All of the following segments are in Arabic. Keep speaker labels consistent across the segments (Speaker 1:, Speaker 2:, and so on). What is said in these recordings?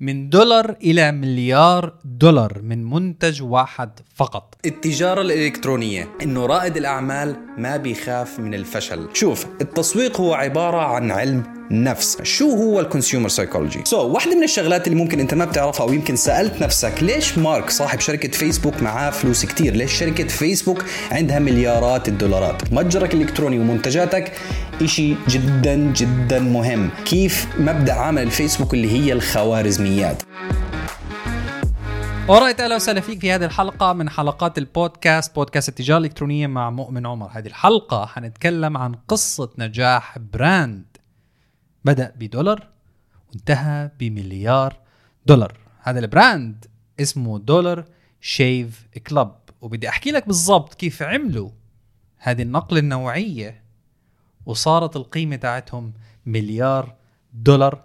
Speaker 1: من دولار إلى مليار دولار من منتج واحد فقط.
Speaker 2: التجارة الإلكترونية إنه رائد الأعمال ما بيخاف من الفشل. شوف التسويق هو عبارة عن علم نفس. شو هو ال consumer psychology so واحدة من الشغلات اللي ممكن أنت ما بتعرفها أو يمكن سألت نفسك ليش مارك صاحب شركة فيسبوك معاه فلوس كتير؟ ليش شركة فيسبوك عندها مليارات الدولارات؟ متجرك الالكتروني ومنتجاتك إشي جدا جدا مهم. كيف مبدأ عمل الفيسبوك اللي هي الخوارزميات؟
Speaker 1: Alright أهلا وسهلا فيك في هذه الحلقة من حلقات البودكاست بودكاست التجارة الإلكترونية مع مؤمن عمر. هذه الحلقة حنتكلم عن قصة نجاح brand. بدأ بدولار وانتهى بمليار دولار. هذا ال brand اسمه Dollar Shave Club. وبدي أحكي لك بالضبط كيف عملوا هذه النقلة النوعية وصارت القيمة تاعتهم مليار دولار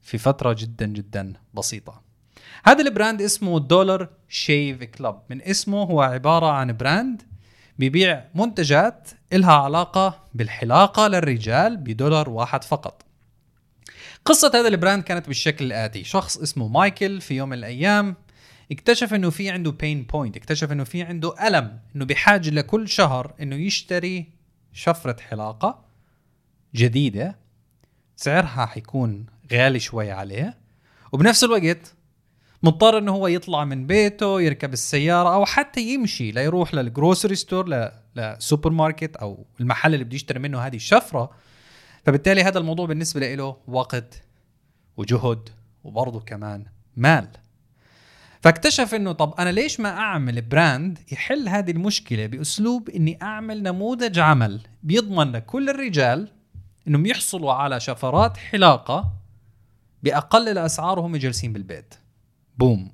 Speaker 1: في فترة جدا جدا بسيطة. هذا ال brand اسمه Dollar Shave Club. من اسمه هو عبارة عن brand بيبيع منتجات إلها علاقة بالحلاقة للرجال بدولار واحد فقط. قصة هذا ال brand كانت بالشكل الآتي. شخص اسمه مايكل في يوم من الأيام اكتشف إنه في عنده pain point اكتشف إنه في عنده ألم إنه بحاجة لكل شهر إنه يشتري شفرة حلاقة جديدة سعرها حيكون غالي شوي عليه وبنفس الوقت مضطر إنه هو يطلع من بيته يركب السيارة أو حتى يمشي ليروح لل grocery store لسوبر ماركت أو المحل اللي بده يشتري منه هذه الشفرة. فبالتالي هذا الموضوع بالنسبة له وقت وجهد وبرضه كمان مال. فاكتشف إنه طب أنا ليش ما أعمل brand يحل هذه المشكلة بأسلوب إني أعمل نموذج عمل بيضمن لكل الرجال إنهم يحصلوا على شفرات حلاقة بأقل الأسعار وهم جالسين بالبيت. بوم.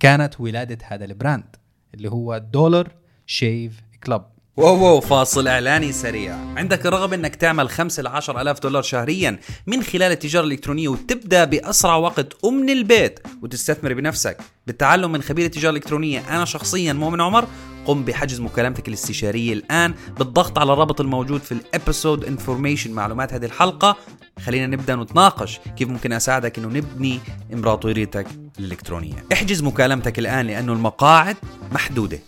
Speaker 1: كانت ولادة هذا ال brand اللي هو Dollar Shave Club
Speaker 2: واو واو فاصل إعلاني سريع. عندك الرغبة إنك تعمل 5 ل 10 آلاف دولار شهريا من خلال التجارة الإلكترونية وتبدأ بأسرع وقت ومن البيت وتستثمر بنفسك. بالتعلم من خبير التجارة الإلكترونية أنا شخصيا مؤمن عمر. قم بحجز مكالمتك الاستشارية الآن بالضغط على الرابط الموجود في ال episode information معلومات هذه الحلقة. خلينا نبدأ نتناقش كيف ممكن أساعدك إنه نبني إمبراطوريتك الإلكترونية. احجز مكالمتك الآن لأنه المقاعد محدودة.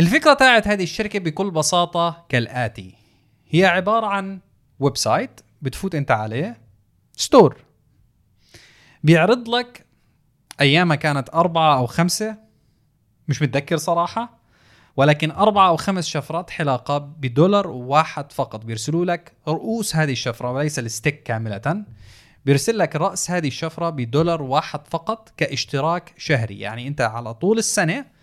Speaker 1: الفكرة تاعت هذه الشركة بكل بساطة كالآتي. هي عبارة عن website بتفوت أنت عليه store بيعرض لك أيامها كانت أربعة أو خمسة مش متذكر صراحة ولكن أربعة أو خمس شفرات حلاقة بدولار واحد فقط. بيرسلوا لك رؤوس هذه الشفرة وليس الستيك كاملة. بيرسل لك رأس هذه الشفرة بدولار واحد فقط كاشتراك شهري. يعني أنت على طول السنة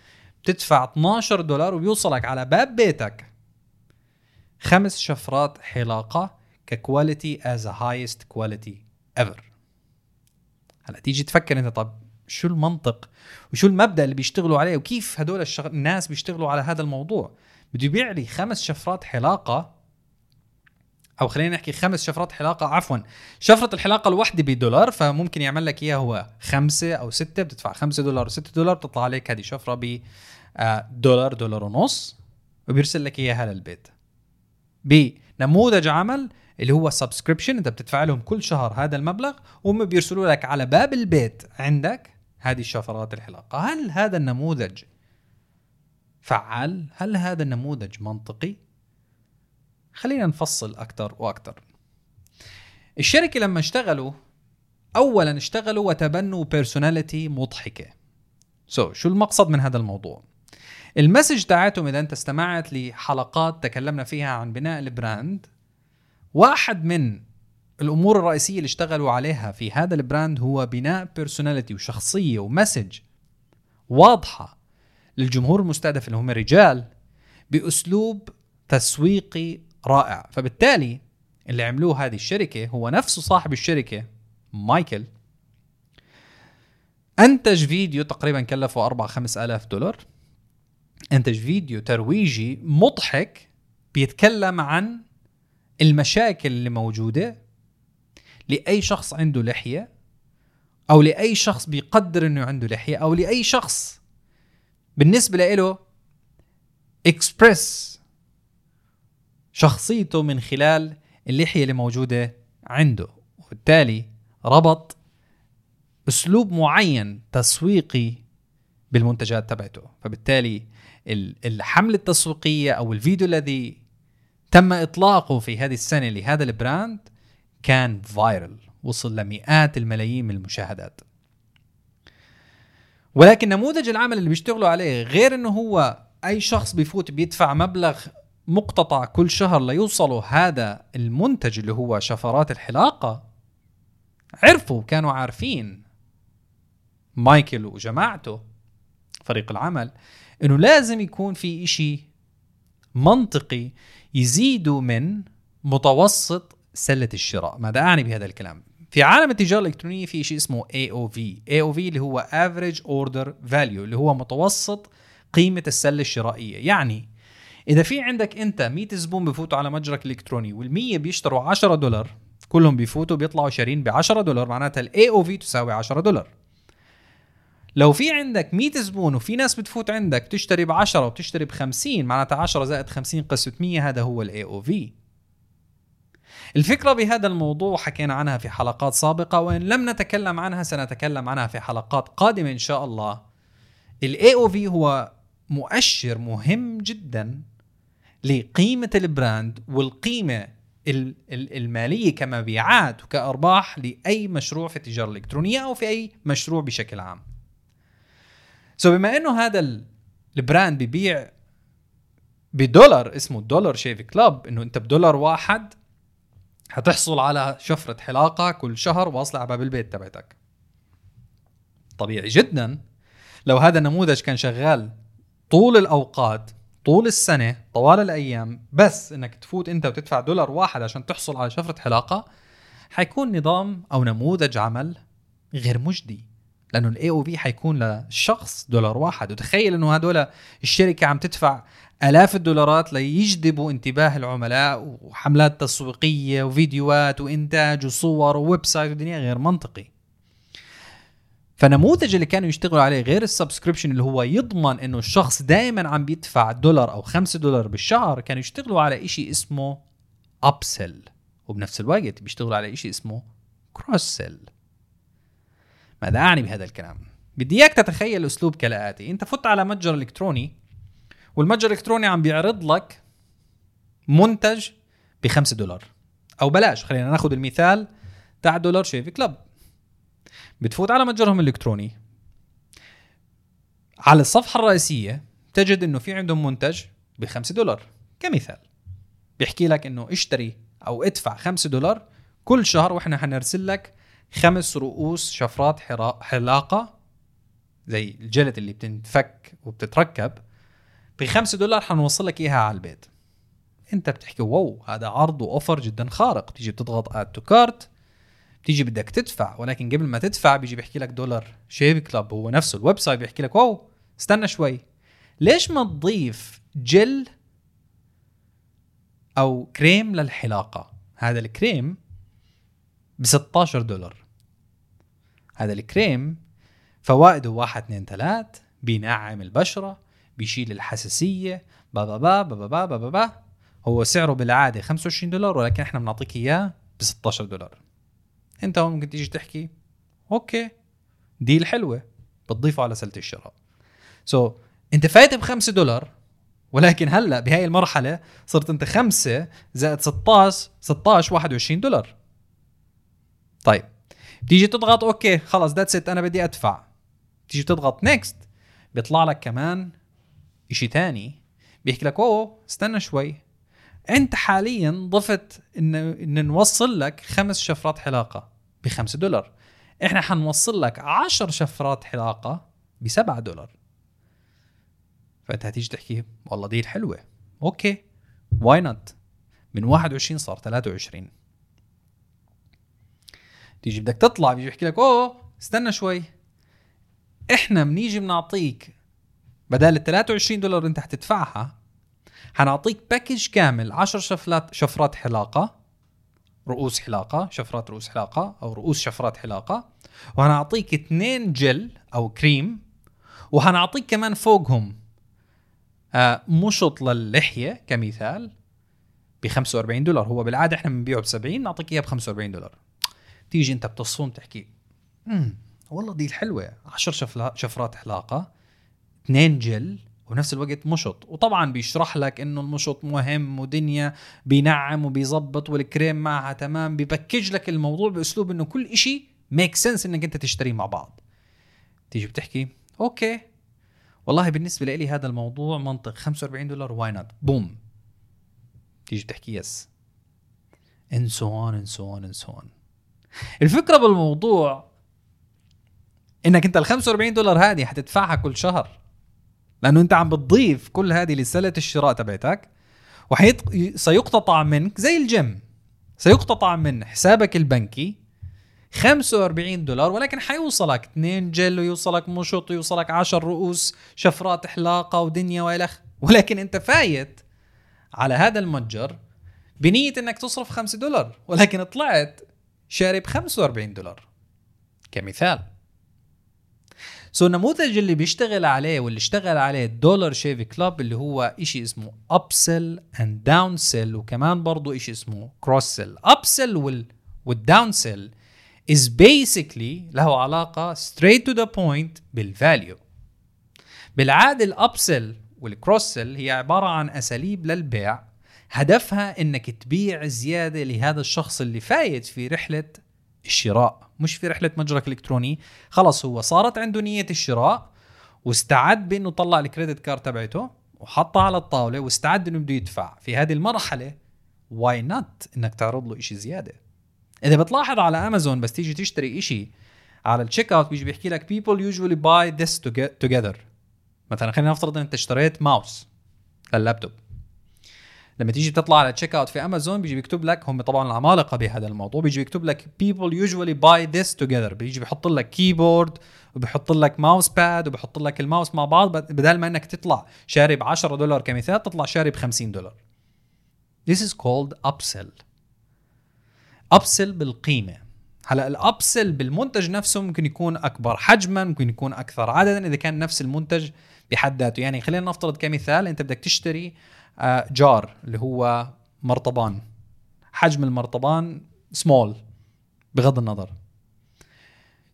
Speaker 1: بتدفع 12 دولار وبيوصلك على باب بيتك. خمس شفرات حلاقة ك quality as highest quality ever هلا تيجي تفكر انت طب شو المنطق وشو المبدأ اللي بيشتغلوا عليه وكيف هدول الشغ... الناس بيشتغلوا على هذا الموضوع؟ بده يبيع لي خمس شفرات حلاقة أو خلينا نحكي خمس شفرات حلاقة عفوا شفرة الحلاقة الواحده بدولار فممكن يعمل لك إياها هو خمسة أو ستة بتدفع خمسة دولار وستة دولار بتطلع عليك هذه شفرة ب دولار دولار ونص وبيرسل لك إياها للبيت. بنموذج عمل اللي هو subscription أنت بتدفع لهم كل شهر هذا المبلغ وهم بيرسلوا لك على باب البيت عندك هذه الشفرات الحلاقة. هل هذا النموذج فعال؟ هل هذا النموذج منطقي؟ خلينا نفصل أكثر وأكثر. الشركة لما اشتغلوا أولا اشتغلوا وتبنوا personality مضحكة. so so, شو المقصد من هذا الموضوع؟ ال message تاعتهم إذا أنت استمعت لحلقات تكلمنا فيها عن بناء ال brand واحد من الأمور الرئيسية اللي اشتغلوا عليها في هذا ال brand هو بناء personality وشخصية و message واضحة للجمهور المستهدف اللي هم الرجال بأسلوب تسويقي رائع. فبالتالي اللي عملوه هذه الشركة هو نفسه صاحب الشركة مايكل أنتج فيديو تقريبا كلفه 4 5000 دولار. انتج فيديو ترويجي مضحك بيتكلم عن المشاكل اللي موجودة لأي شخص عنده لحية أو لأي شخص بيقدر إنه عنده لحية أو لأي شخص بالنسبة له اكسبرس شخصيته من خلال اللحية اللي موجودة عنده. فبالتالي ربط أسلوب معين تسويقي بالمنتجات تبعته. فبالتالي ال- الحملة التسويقية أو الفيديو الذي تم إطلاقه في هذه السنة لهذا ال brand كان viral وصل لمئات الملايين من المشاهدات. ولكن نموذج العمل اللي بيشتغلوا عليه غير إنه هو أي شخص بيفوت بيدفع مبلغ مقتطع كل شهر ليوصلوا هذا المنتج اللي هو شفرات الحلاقة عرفوا كانوا عارفين مايكل وجماعته فريق العمل إنه لازم يكون في إشي منطقي يزيدوا من متوسط سلة الشراء. ماذا أعني بهذا الكلام؟ في عالم التجارة الإلكترونية في شيء اسمه AOV AOV اللي هو Average Order Value اللي هو متوسط قيمة السلة الشرائية. يعني إذا في عندك أنت 100 زبون بفوتوا على متجرك الإلكتروني وال100 بيشتروا 10 دولار كلهم بيفوتوا بيطلعوا شارين ب 10 دولار معناتها ال AOV تساوي 10 دولار. لو في عندك 100 زبون وفي ناس بتفوت عندك تشتري ب 10 وبتشتري ب 50 معناتها 10 زائد 50 قسمة 100 هذا هو الاي أو في الفكرة بهذا الموضوع حكينا عنها في حلقات سابقة وإن لم نتكلم عنها سنتكلم عنها في حلقات قادمة إن شاء الله. ال AOV هو مؤشر مهم جدا لقيمة ال brand والقيمة ال- ال- المالية كمبيعات وكأرباح لأي مشروع في التجارة الإلكترونية أو في أي مشروع بشكل عام. so بما إنه هذا ال- ال brand بيبيع بدولار اسمه Dollar Shave Club إنه أنت بدولار واحد حتحصل على شفرة حلاقة كل شهر واصلة على باب البيت تبعتك. طبيعي جدا. لو هذا النموذج كان شغال طول الأوقات طول السنة طوال الأيام بس إنك تفوت أنت وتدفع دولار واحد عشان تحصل على شفرة حلاقة حيكون نظام أو نموذج عمل غير مجدي. لأنه ال AOV حيكون لشخص دولار واحد. وتخيل إنه هدول الشركة عم تدفع آلاف الدولارات ليجذبوا انتباه العملاء وحملات تسويقية وفيديوهات وإنتاج وصور و website ودنيا غير منطقي. فنموذج اللي كانوا يشتغلوا عليه غير ال subscription اللي هو يضمن إنه الشخص دائما عم بيدفع دولار أو خمسة دولار بالشهر كانوا يشتغلوا على إشي اسمه upsell وبنفس الوقت بيشتغلوا على إشي اسمه cross-sell ماذا أعني بهذا الكلام؟ بدي اياك تتخيل أسلوب كالاتي، إنت فت على متجر إلكتروني والمتجر الإلكتروني عم بيعرض لك منتج ب 5 دولار. أو بلاش خلينا ناخذ المثال تاع دولار شيف كلب بتفوت على متجرهم الإلكتروني. على الصفحة الرئيسية تجد إنه في عندهم منتج ب 5 دولار. كمثال بيحكي لك إنه اشتري أو ادفع 5 دولار كل شهر وإحنا حنرسل لك خمس رؤوس شفرات حلاقة زي الجلد اللي بتنفك وبتتركب ب 5 دولار حنوصل لك إياها على البيت. أنت بتحكي واو هذا عرض و offer جدا خارق. بتيجي بتضغط add to cart بتيجي بدك تدفع ولكن قبل ما تدفع بيجي بيحكي لك Dollar Shave Club هو نفسه ال website بيحكي لك واو استنى شوي. ليش ما تضيف جل أو كريم للحلاقة؟ هذا الكريم ب 16 دولار. هذا الكريم فوائده واحد اثنين ثلاث بينعم البشرة بيشيل الحساسية با با با با با با با, با. هو سعره بالعادة 25 دولار ولكن إحنا بنعطيك إياه ب 16 دولار. أنت هون ممكن تيجي تحكي okay deal حلوة بتضيفه على سلة الشراء. so so, أنت فايت ب 5 دولار ولكن هلأ بهاي المرحلة صرت أنت 5 زائد 16 16 21 دولار. طيب. بتيجي تضغط okay خلص that's it أنا بدي أدفع. تيجي تضغط next بيطلع لك كمان إشي تاني. بيحكي لك أوه استنى شوي. أنت حاليا ضفت إن إن نوصل لك خمس شفرات حلاقة ب 5 دولار. إحنا حنوصل لك 10 شفرات حلاقة ب 7 دولار. فأنت هتيجي تحكي والله دي حلوة. أوكي why not من 21 صار 23 تيجي بدك تطلع بيجي بيحكي لك أوه استنى شوي إحنا بنيجي بنعطيك بدل ال 23 دولار أنت حتدفعها حنعطيك باكج كامل 10 شفلات شفرات حلاقة رؤوس حلاقة شفرات رؤوس حلاقة أو رؤوس شفرات حلاقة وهنعطيك اثنين جل أو كريم وهنعطيك كمان فوقهم آه مشط للحية كمثال ب 45 دولار هو بالعادة إحنا بنبيعه ب 70 نعطيك إياه ب 45 دولار. تيجي انت بتصفن تحكي امم والله دي الحلوه 10 شفلا- شفرات حلاقة اثنين جل ونفس الوقت مشط. وطبعا بيشرح لك إنه المشط مهم ودنيا بينعم وبيظبط والكريم معها تمام بي package لك الموضوع بأسلوب إنه كل إشي make sense إنك أنت تشتريه مع بعض. تيجي بتحكي أوكي. والله بالنسبة لي هذا الموضوع منطق 45 دولار why not boom. تيجي بتحكي yes and so on and so on and so on الفكرة بالموضوع إنك أنت ال 45 دولار هذه حتدفعها كل شهر لأنه أنت عم بتضيف كل هذه لسلة الشراء تبعتك وحيط سيقتطع منك زي الجيم. سيقتطع من حسابك البنكي 45 دولار ولكن حيوصلك 2 جل ويوصلك مشط ويوصلك 10 رؤوس شفرات حلاقه ودنيا والخ ولكن أنت فايت على هذا المتجر بنية إنك تصرف 5 دولار ولكن طلعت شاري ب 45 دولار. كمثال. so النموذج اللي بيشتغل عليه واللي اشتغل عليه Dollar Shave Club اللي هو إشي اسمه upsell and downsell وكمان برضه إشي اسمه cross-sell upsell وال وال downsell is basically له علاقة straight to the point بال value بالعادة ال upsell وال cross-sell هي عبارة عن أساليب للبيع. هدفها إنك تبيع زيادة لهذا الشخص اللي فايت في رحلة الشراء مش في رحلة متجرك الالكتروني خلص هو صارت عنده نية الشراء واستعد بإنه طلع ال credit card تبعته وحطها على الطاولة واستعد إنه بده يدفع. في هذه المرحلة why not إنك تعرض له شيء زيادة. إذا بتلاحظ على امازون بس تيجي تشتري شيء على ال check out بيجي بيحكي لك usually buy this toge- together. مثلا خلينا نفترض إن أنت اشتريت mouse لل laptop. لما تيجي تطلع على check out في امازون بيجي بيكتب لك هم طبعا العمالقه بهذا الموضوع بيجي بيكتب لك people usually buy this together. بيجي بيحط لك keyboard وبيحط لك mouse pad وبيحط لك الماوس مع بعض بد- بدل ما إنك تطلع شاري ب 10 دولار كمثال تطلع شاري ب 50 دولار. This is called upsell. upsell بالقيمة. هلا ال upsell بالمنتج نفسه ممكن يكون أكبر حجما ممكن يكون أكثر عددا إذا كان نفس المنتج بحد ذاته. يعني خلينا نفترض كمثال أنت بدك تشتري jar اللي هو مرطبان. حجم المرطبان سمول بغض النظر.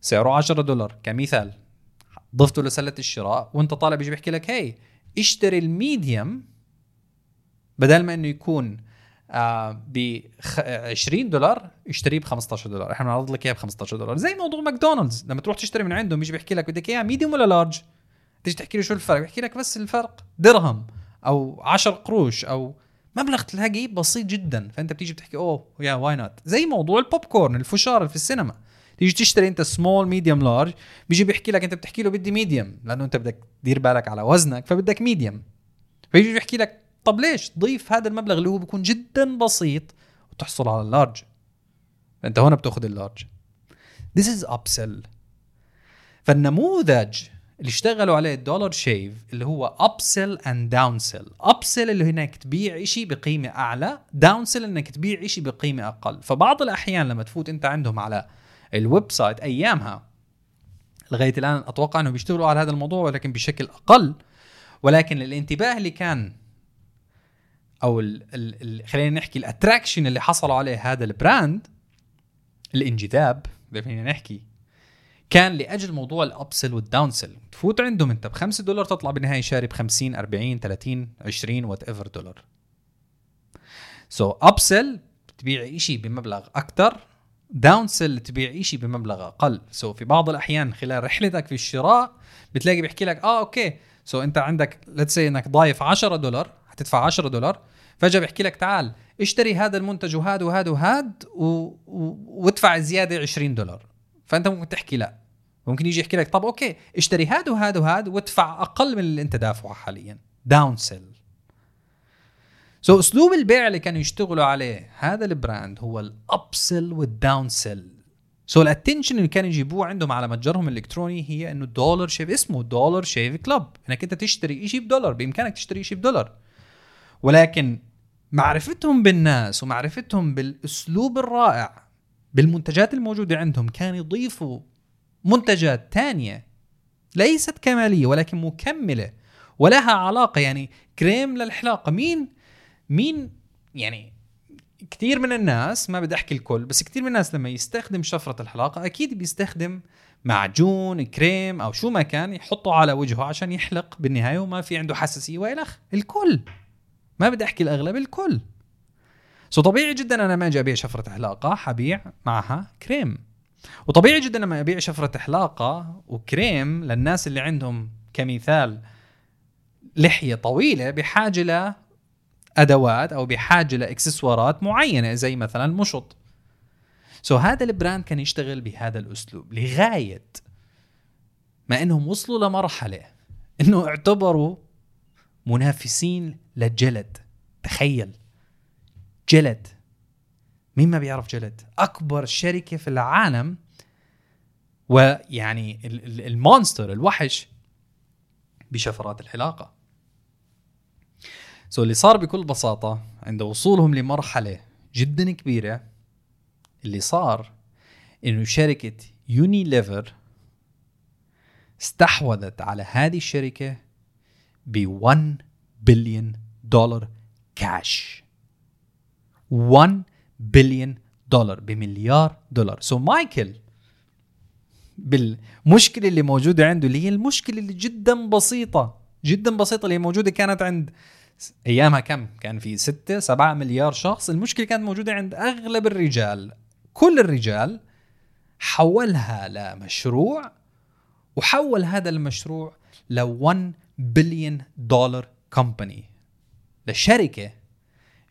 Speaker 1: سعره 10 دولار كمثال. ضفته لسلة الشراء وانت طالع بيجي بيحكي لك هي اشتري ال medium بدل ما إنه يكون آه ب 20 دولار اشتريه ب 15 دولار. إحنا بنعرض لك اياه ب 15 دولار. زي موضوع ماكدونالدز. لما تروح تشتري من عندهم بيجي بيحكي لك بدك اياه medium ولا large تيجي تحكي له شو الفرق؟ بيحكي لك بس الفرق. درهم. أو 10 قروش أو مبلغ تلاقيه بسيط جدا. فأنت بتيجي بتحكي oh yeah why not زي موضوع البوب كورن الفشار في السينما. تيجي تشتري أنت small medium large بيجي بيحكي لك أنت بتحكي له بدي medium لأنه أنت بدك تدير بالك على وزنك فبدك medium فيجي بيحكي لك طب ليش؟ ضيف هذا المبلغ اللي هو بيكون جدا بسيط وتحصل على ال large انت هنا بتأخذ ال large This is upsell. فالنموذج اللي اشتغلوا عليه ال Dollar Shave اللي هو upsell and downsell. upsell اللي هناك تبيع إشي بقيمة أعلى downsell إنك تبيع إشي بقيمة أقل. فبعض الأحيان لما تفوت أنت عندهم على ال website أيامها لغاية الآن أتوقع أنهم بيشتغلوا على هذا الموضوع ولكن بشكل أقل. ولكن الانتباه اللي كان أو ال ال ال خلينا نحكي ال attraction اللي حصلوا عليه هذا ال brand الانجذاب اذا فينا نحكي. كان لأجل موضوع ال upsell وال downsell تفوت عندهم انت ب 5 دولار تطلع بالنهاية شاري ب 50 40 30 20 whatever دولار. so upsell تبيع شيء بمبلغ أكثر downsell تبيع شيء بمبلغ أقل. so في بعض الأحيان خلال رحلتك في الشراء بتلاقي بيحكي لك آه أوكي. so أنت عندك let's say إنك ضايف 10 دولار حتدفع 10 دولار فجأة بيحكي لك تعال اشتري هذا المنتج وهذا وهذا وهذا. وادفع زيادة 20 دولار. فأنت ممكن تحكي لا. ممكن يجي يحكي لك طب أوكي اشتري هذا وهذا وهذا وادفع أقل من اللي أنت دافعه حاليا. downsell so أسلوب البيع اللي كانوا يشتغلوا عليه هذا ال brand هو ال upsell وال downsell so ال attention اللي كانوا يجيبوه عندهم على متجرهم الإلكتروني هي إنه Dollar Shave اسمه Dollar Shave Club إنك أنت تشتري شيء بدولار بإمكانك تشتري شيء بدولار. ولكن معرفتهم بالناس ومعرفتهم بالأسلوب الرائع بالمنتجات الموجودة عندهم كان يضيفوا منتجات تانية ليست كمالية ولكن مكملة ولها علاقة. يعني كريم للحلاقة. مين مين يعني كثير من الناس ما بدي أحكي الكل بس كثير من الناس لما يستخدم شفرة الحلاقة أكيد بيستخدم معجون كريم أو شو ما كان يحطه على وجهه عشان يحلق بالنهاية وما في عنده حساسية والخ الكل. ما بدي أحكي الأغلب الكل. سو طبيعي جدا أنا لما أجي أبيع شفرة حلاقة حبيع معها كريم. وطبيعي جدا لما ابيع شفرة حلاقه وكريم للناس اللي عندهم كمثال لحية طويلة بحاجه لادوات أو بحاجه لاكسسوارات معينة زي مثلا مشط. so هذا ال brand كان يشتغل بهذا الأسلوب لغاية ما إنهم وصلوا لمرحلة إنه اعتبروا منافسين ل Gillette تخيل Gillette. مين ما بيعرف Gillette. أكبر شركة في العالم ويعني ال- ال- ال monster الوحش بشفرات الحلاقة. so اللي صار بكل بساطة عند وصولهم لمرحلة جدا كبيرة اللي صار إنه شركة يونيليفر استحوذت على هذه الشركة ب 1 billion dollar cash 1 billion dollar بمليار دولار. so so مايكل بالمشكلة اللي موجودة عنده اللي هي المشكلة اللي جدا بسيطة جدا بسيطة اللي موجودة كانت عند أيامها كم؟ كان في 6 7 مليار شخص. المشكلة كانت موجودة عند أغلب الرجال. كل الرجال حولها لمشروع وحول هذا المشروع ل 1 بليون دولار كومباني لشركة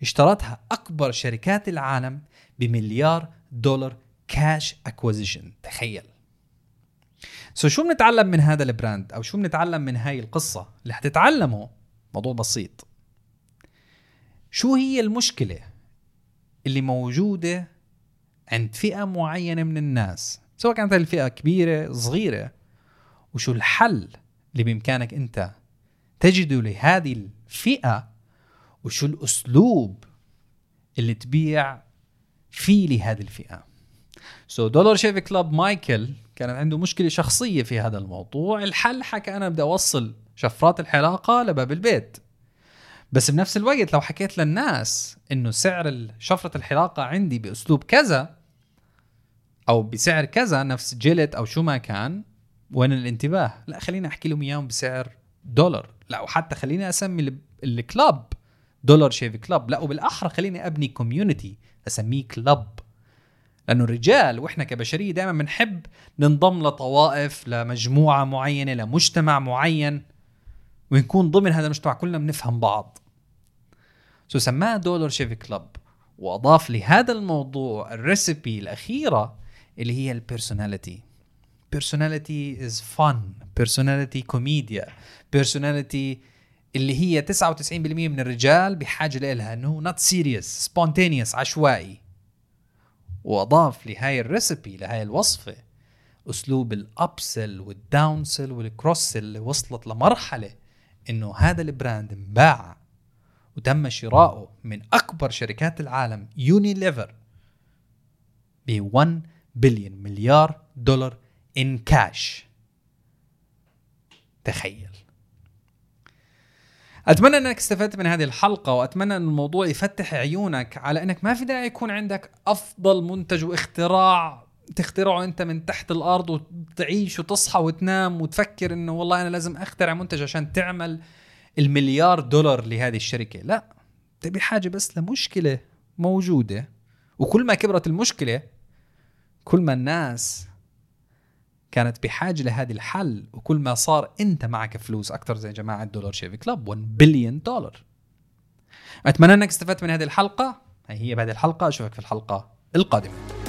Speaker 1: اشترتها أكبر شركات العالم بمليار دولار cash acquisition تخيل. so شو بنتعلم من هذا ال brand؟ أو شو بنتعلم من هاي القصة اللي حتتعلمه؟ موضوع بسيط. شو هي المشكلة اللي موجودة عند فئة معينة من الناس؟ سواء كانت الفئة كبيرة صغيرة وشو الحل اللي بإمكانك أنت تجده لهذه الفئة وشو الأسلوب اللي تبيع فيه لهذه الفئة. سو دولار شيف كلاب مايكل كان عنده مشكلة شخصية في هذا الموضوع. الحل حكى أنا بدي أوصل شفرات الحلاقة لباب البيت. بس بنفس الوقت لو حكيت للناس إنه سعر شفرة الحلاقة عندي بأسلوب كذا أو بسعر كذا نفس جلد أو شو ما كان وين الانتباه؟ لا خليني أحكي لهم إياهم بسعر دولار. لا وحتى خليني أسمي ال- ال club. Dollar Shave Club. لا وبالاحرى خليني أبني community أسميه club لأنه الرجال وإحنا كبشرية دائما بنحب ننضم لطوائف لمجموعة معينة لمجتمع معين ونكون ضمن هذا المجتمع. كلنا بنفهم بعض. so سماه Dollar Shave Club. وأضاف لهذا الموضوع ال recipe الأخيرة اللي هي ال personality personality is fun. Personality كوميديا personality اللي هي 99% من الرجال بحاجة لها إنه not serious spontaneous عشوائي. وأضاف لهاي ال recipe لهاي الوصفة أسلوب ال upsell وال downsell وال cross-sell اللي وصلت لمرحلة إنه هذا ال brand انباع وتم شراؤه من أكبر شركات العالم يونيليفر ب 1 بليون مليار دولار ان كاش تخيل. أتمنى إنك استفدت من هذه الحلقة وأتمنى إن الموضوع يفتح عيونك على إنك ما في داعي يكون عندك أفضل منتج واختراع تخترعه أنت من تحت الأرض وتعيش وتصحى وتنام وتفكر إنه والله أنا لازم أخترع منتج عشان تعمل المليار دولار لهذه الشركة. لا تبي حاجة بس لمشكلة موجودة وكل ما كبرت المشكلة كل ما الناس كانت بحاجة لهذه الحل وكل ما صار أنت معك فلوس أكثر زي جماعة دولار شيف كلاب 1 بليون دولار أتمنى أنك استفدت من هذه الحلقة. هي هي الحلقة أشوفك في الحلقة القادمة.